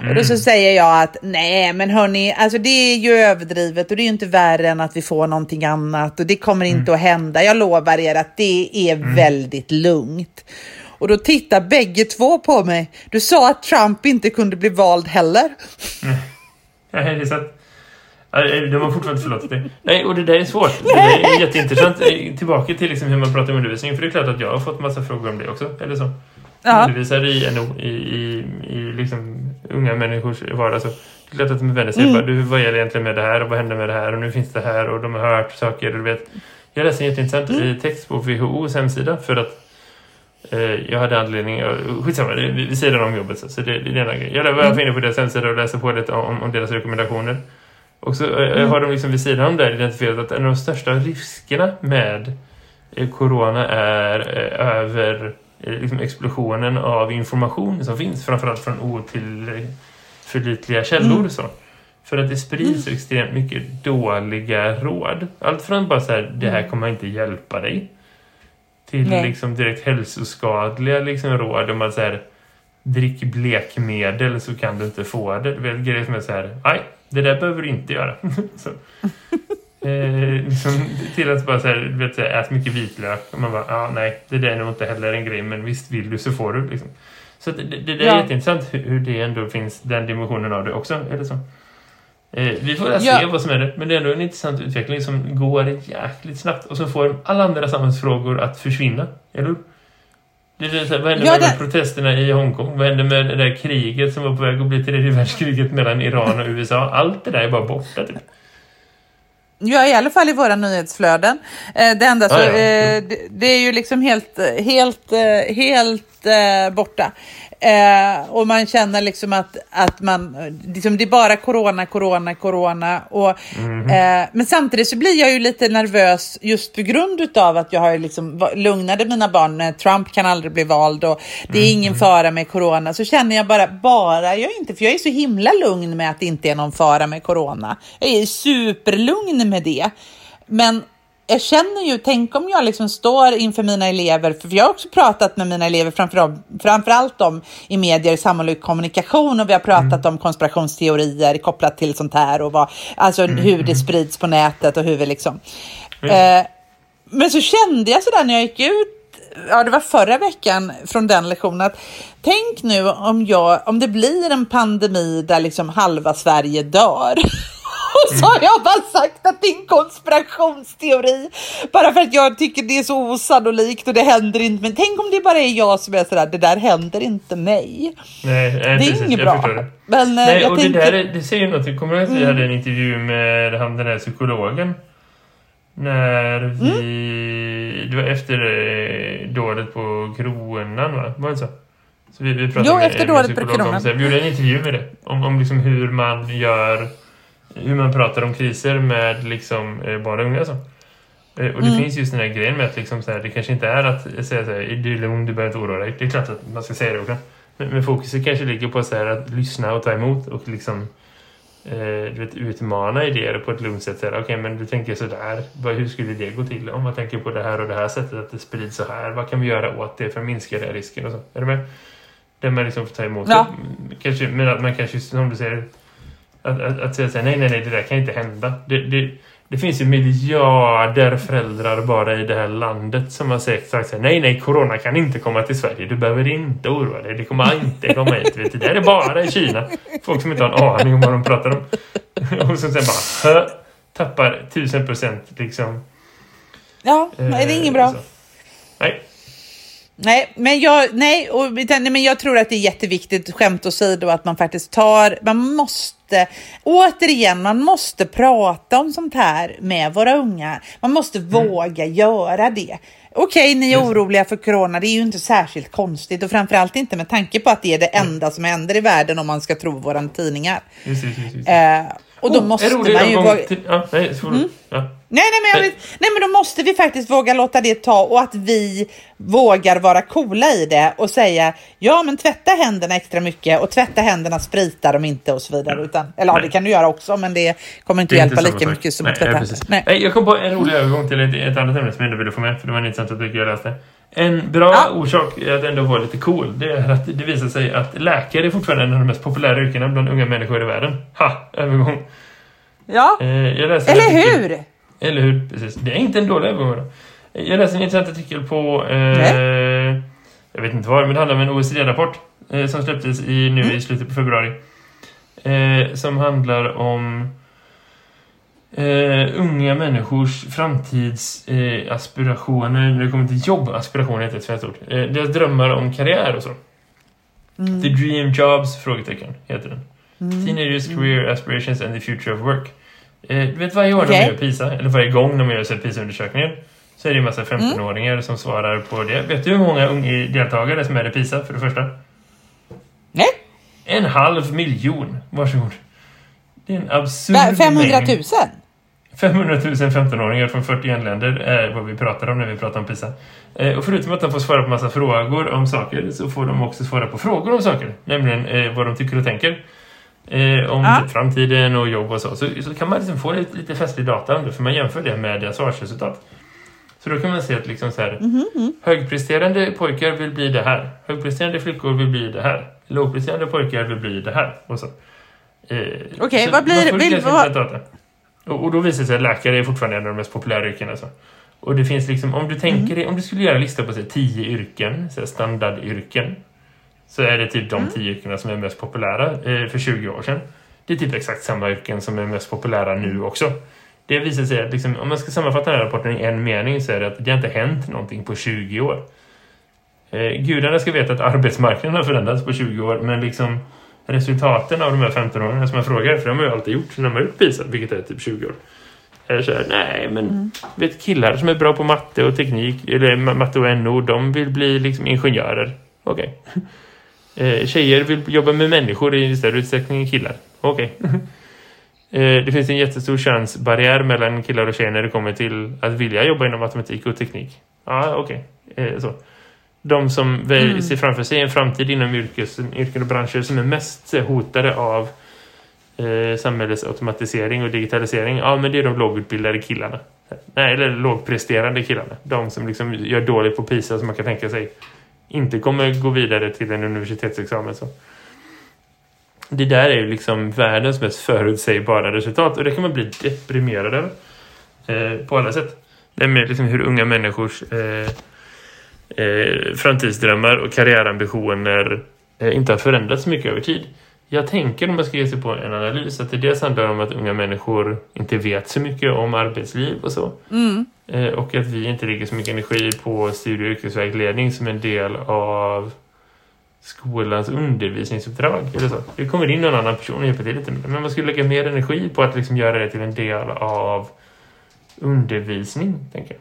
Mm. Och då så mm. säger jag att nej men hörni, alltså det är ju överdrivet och det är ju inte värre än att vi får någonting annat och det kommer inte mm. att hända. Jag lovar er att det är mm. väldigt lugnt. Och då tittar bägge två på mig. Du sa att Trump inte kunde bli vald heller. Mm. Ja, det är så att... De har fortfarande förlåtit dig. Nej, och det där är svårt. Det är jätteintressant. Eh, tillbaka till liksom hur man pratar om undervisning. För det är klart att jag har fått massa frågor om det också. Eller så. Ja. Undervisar i NO, i, i, i liksom unga människors vardag. Så det är klart att de vänder sig. Mm. Bara, du, vad gäller egentligen med det här? Och vad händer med det här? Och nu finns det här. Och de har hört saker. Och du vet. Jag läste en jätteintressant mm. text på WHOs hemsida. För att Eh, jag hade anledning, skitsamma, vi sidan om jobbet så det, det är en grej. Jag var mm. inne på deras hemsida och läste på lite om, om deras rekommendationer. Och så eh, mm. har de liksom vid sidan om det identifierat att en av de största riskerna med eh, corona är över liksom explosionen av information som finns, framförallt från otillförlitliga källor. Mm. Så. För att det sprids mm. extremt mycket dåliga råd. Allt från bara så här, det här mm. kommer inte hjälpa dig till liksom direkt hälsoskadliga liksom råd om så här, drick blekmedel så kan du inte få det. Du vet grejer som är så här, nej, det där behöver du inte göra. så, eh, liksom, till att bara så här, vet, så här, ät mycket vitlök och man bara, ja nej, det där är nog inte heller en grej men visst vill du så får du liksom. Så det, det, det är ja. jätteintressant hur, hur det ändå finns den dimensionen av det också, är det så? Eh, vi får väl se vad som är det. Men det är ändå en intressant utveckling som går jäkligt snabbt och som får alla andra samhällsfrågor att försvinna. Eller hur? Det är så här, vad hände ja, med, protesterna i Hongkong? Vad hände med det där kriget som var på väg att bli tredje världskriget mellan Iran och USA? Allt det där är bara borta typ. Ja, i alla fall i våra nyhetsflöden. Eh, det enda så, ah, ja. eh, det, det, är ju liksom helt, helt, eh, helt borta. Eh, och man känner liksom att, att man, liksom det är bara corona, corona, corona. Och, mm -hmm. eh, men samtidigt så blir jag ju lite nervös just på grund av att jag har liksom lugnade mina barn. Trump kan aldrig bli vald och det är ingen -hmm. fara med corona. Så känner jag bara, bara jag inte, för jag är så himla lugn med att det inte är någon fara med corona. Jag är superlugn med det. Men jag känner ju, tänk om jag liksom står inför mina elever, för jag har också pratat med mina elever framförallt, framförallt om i medier, samhällelig kommunikation och vi har pratat mm. om konspirationsteorier kopplat till sånt här och vad, alltså mm. hur det sprids på nätet och hur vi liksom. Mm. Eh, men så kände jag sådär när jag gick ut ja, det var förra veckan från den lektionen att tänk nu om, jag, om det blir en pandemi där liksom halva Sverige dör. Och så har jag bara sagt att det är en konspirationsteori. Bara för att jag tycker det är så osannolikt och det händer inte. Men tänk om det bara är jag som är sådär, det där händer inte mig. Nej, nej det är precis, inget bra. Det. Men, eh, nej, och tänker... det, där, det säger något. Jag kommer ihåg att vi mm. hade en intervju med han, den här psykologen. När vi... Mm. Det var efter eh, dådet på kronan va? Var det så? Så vi, vi pratade jo, med, efter dådet på kronan. Vi gjorde en intervju med det. Om, om liksom hur man gör hur man pratar om kriser med liksom, eh, barn och unga. Så. Eh, Och det Mm. finns just den här grejen med att liksom, så här, det kanske inte är att säga så här, du är lugn, du behöver inte oroa dig. Det är klart att man ska säga det också. Men, men fokuset kanske ligger på så här, att lyssna och ta emot och liksom eh, du vet, utmana idéer på ett lugnt sätt. Okej, men du tänker så där. Vad- Hur skulle det gå till? Om man tänker på det här och det här sättet, att det sprids så här. Vad kan vi göra åt det för att minska den risken? Och så. Är du med? Där man liksom får ta emot Ja. det. Kanske, men att man kanske, som du säger, att, att, att säga så här, nej, nej, nej, det där kan inte hända. Det, det, det finns ju miljarder föräldrar bara i det här landet som har sagt, så här, nej, nej, corona kan inte komma till Sverige. Du behöver inte oroa dig. Det kommer inte komma hit. Vet du. Det här är bara i Kina. Folk som inte har en aning om vad de pratar om. Och som sen bara hö, tappar tusen procent liksom. Ja, nej, det är inget Eh, bra. så. Nej, Nej, men jag, nej, och, nej, men jag tror att det är jätteviktigt, skämt åsido, att man faktiskt tar, man måste, återigen, man måste prata om sånt här med våra unga. Man måste våga göra det. Okej, ni är det. oroliga för corona, det är ju inte särskilt konstigt och framförallt inte med tanke på att det är det enda som händer i världen om man ska tro våra tidningar. just. Eh, och då Oh, måste man ju våga... Mm. till- Ja, nej, så du- ja. Nej, nej, men, jag vet, nej, men då måste vi faktiskt våga låta det ta och att vi vågar vara coola i det och säga ja, men tvätta händerna extra mycket och tvätta händerna spritar de inte och så vidare. Utan, eller ja, Nej. det kan du göra också, men det kommer inte Det hjälpa inte lika sak. mycket som nej, att tvätta nej, händerna. Nej. Nej, jag kom på en rolig övergång till ett, ett annat ämne som jag ändå ville få med, för det var en intressant artikel jag läste. En bra Ja. orsak att ändå vara lite cool, det är att det visar sig att läkare är fortfarande en av de mest populära yrkena bland unga människor i världen. Ha! Övergång. Ja, Eh, eller hur? Eller hur? Precis. Det är inte en dålig övergång. då. Jag läste en intressant artikel på... Eh, jag vet inte var, men det handlar om en OECD-rapport eh, som släpptes i, nu i slutet på februari. Eh, som handlar om eh, unga människors framtidsaspirationer eh, när det kommer till jobb. Aspirationer heter ett svenskt ord. Eh, deras drömmar om karriär och så. Mm. The Dream Jobs? Frågetecken heter den. Teenagers Career Aspirations and the Future of Work. Eh, du vet varje år Okej. man gör PISA, eller varje gång man gör PISA-undersökningen så är det en massa 15-åringar som svarar på det. Vet du hur många unga deltagare som är i PISA för det första? Nej, En halv miljon. Varsågod. Det är en absurd Va, 500 000? mängd. 500 000 15-åringar från 41 länder är vad vi pratar om när vi pratar om PISA. Eh, och förutom att de får svara på massa frågor om saker så får de också svara på frågor om saker. Nämligen eh, vad de tycker och tänker. Eh, om Ja. typ framtiden och jobb och så. Så, så kan man liksom få lite, lite festlig data om det, för man jämför det med deras svarsresultat. Så då kan man se att liksom så här, Mhm, högpresterande pojkar vill bli det här. Högpresterande flickor vill bli det här. Lågpresterande pojkar vill bli det här. Och så. Eh, Okej, så vad blir- vill- vad-. Och, och då visar det sig att läkare är fortfarande en av de mest populära yrkena. Så. Och det finns liksom, om du tänker dig, om du skulle göra en lista på så här, tio yrken, så här, standardyrken, så är det typ de tio yrkena som är mest populära eh, för 20 år sedan. Det är typ exakt samma yrken som är mest populära nu också. Det visar sig att liksom, om man ska sammanfatta den här rapporten i en mening så är det att det har inte hänt någonting på 20 år. Eh, gudarna ska veta att arbetsmarknaden har förändrats på 20 år, men liksom resultaten av de här 15-åringarna som jag frågar, för de har ju alltid gjort när de har gjort PISA, vilket är typ 20 år. Är så här, nej men vet killar som är bra på matte och teknik, eller ma- matte och NO, de vill bli liksom ingenjörer. Okej. Eh, tjejer vill jobba med människor i större utsträckning än killar. Okej. Eh, det finns en jättestor könsbarriär mellan killar och tjejer när det kommer till att vilja jobba inom matematik och teknik. Ja, okej. Eh, så. De som väl ser framför sig en framtid inom yrkes, yrken och branscher som är mest eh, hotade av eh, samhällets automatisering och digitalisering. Ja, men det är de lågutbildade killarna. Nej, eller lågpresterande killarna. De som liksom gör dåligt på PISA som man kan tänka sig inte kommer gå vidare till en universitetsexamen. Så. Det där är ju liksom världens mest förutsägbara resultat och det kan man bli deprimerad över eh, på alla sätt. Det är med liksom hur unga människors eh, eh, framtidsdrömmar och karriärambitioner eh, inte har förändrats mycket över tid. Jag tänker om man ska ge sig på en analys att det dels handlar om att unga människor inte vet så mycket om arbetsliv och så. Mm. Eh, och att vi inte lägger så mycket energi på studie- och yrkesvägledning som en del av skolans undervisningsuppdrag. Eller så. Det kommer in någon annan person och hjälper till lite. Men man skulle lägga mer energi på att liksom göra det till en del av undervisning, tänker jag.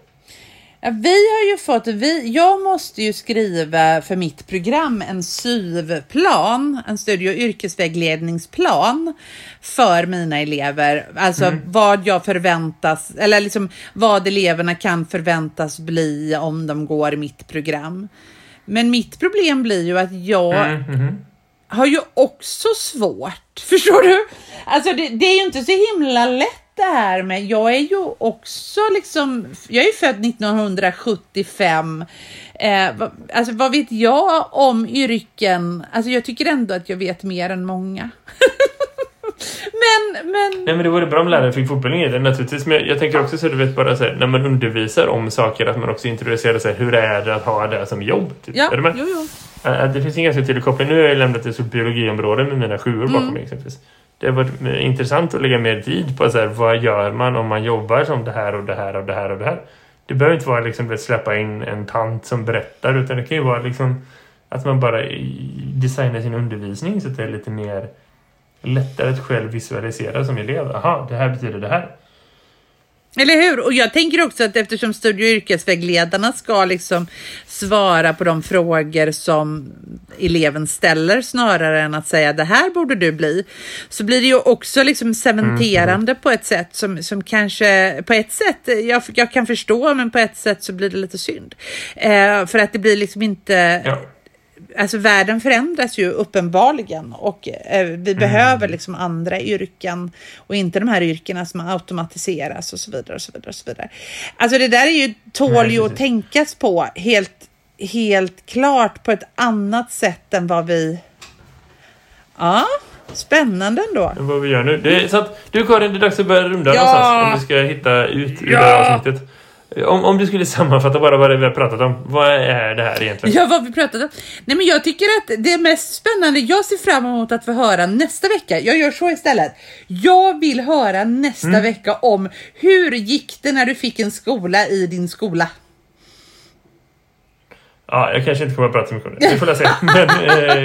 Ja, vi har ju fått, vi, jag måste ju skriva för mitt program en SYV-plan, en studie och yrkesvägledningsplan för mina elever. Alltså vad jag förväntas, eller liksom vad eleverna kan förväntas bli om de går mitt program. Men mitt problem blir ju att jag Mm, mhm. har ju också svårt. Förstår du? Alltså det, det är ju inte så himla lätt det här med, jag är ju också liksom, jag är ju född 1975. Eh, vad, alltså vad vet jag om yrken? Alltså jag tycker ändå att jag vet mer än många. men, men, Nej men det vore bra om lärare fick fortbildning i det naturligtvis. Men jag, jag tänker också så du vet bara så här, när man undervisar om saker att man också introducerar sig hur är det att ha det som jobb. Typ. ja, är du med? jo, jo. Eh, Det finns en ganska tydlig koppling. Nu har jag lämnat ett biologiområde med mina sjuor bakom Mm. mig exempelvis. Det har varit intressant att lägga mer tid på så här, vad gör man om man jobbar som det här och det här och det här och det här. Det behöver inte vara liksom att släppa in en tant som berättar utan det kan ju vara liksom att man bara designar sin undervisning så att det är lite mer lättare att själv visualisera som elev. Aha, det här betyder det här. Eller hur? Och jag tänker också att eftersom studie och yrkesvägledarna ska liksom svara på de frågor som eleven ställer snarare än att säga det här borde du bli, så blir det ju också liksom cementerande på ett sätt som, som kanske på ett sätt jag, jag kan förstå, men på ett sätt så blir det lite synd. Eh, för att det blir liksom inte Ja. Alltså världen förändras ju uppenbarligen och eh, vi behöver liksom andra yrken och inte de här yrkena som automatiseras och så vidare och så vidare. Och så vidare. Alltså det där är ju, tål ju att tänkas på helt, helt klart på ett annat sätt än vad vi... Ja, spännande ändå. Vad vi gör nu. Det är, så att, du Karin, det är dags att börja runda Ja! någonstans. Om du ska hitta ut ur Ja! det här avsnittet. Om, om du skulle sammanfatta bara vad vi har pratat om. Vad är det här egentligen? Ja, vad vi pratade om. Nej, men jag tycker att det mest spännande, jag ser fram emot att få höra nästa vecka. Jag gör så istället. Jag vill höra nästa Mm. vecka om hur gick det när du fick en skola i din skola? Ja, jag kanske inte kommer att prata så mycket om det. Vi får se. Men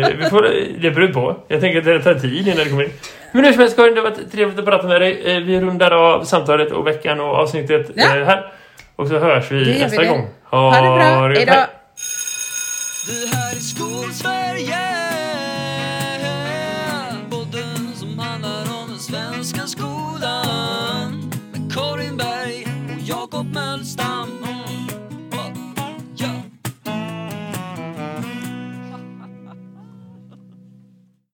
eh, vi får, det beror på. Jag tänker att det tar tid innan det kommer in. Men hur som helst Karin, det har varit trevligt att prata med dig. Eh, vi rundar av samtalet och veckan och avsnittet Ja. eh, här. Och så hörs vi vi nästa det. gång. Ha det bra. Hej då. hej. Det här är Skolsverige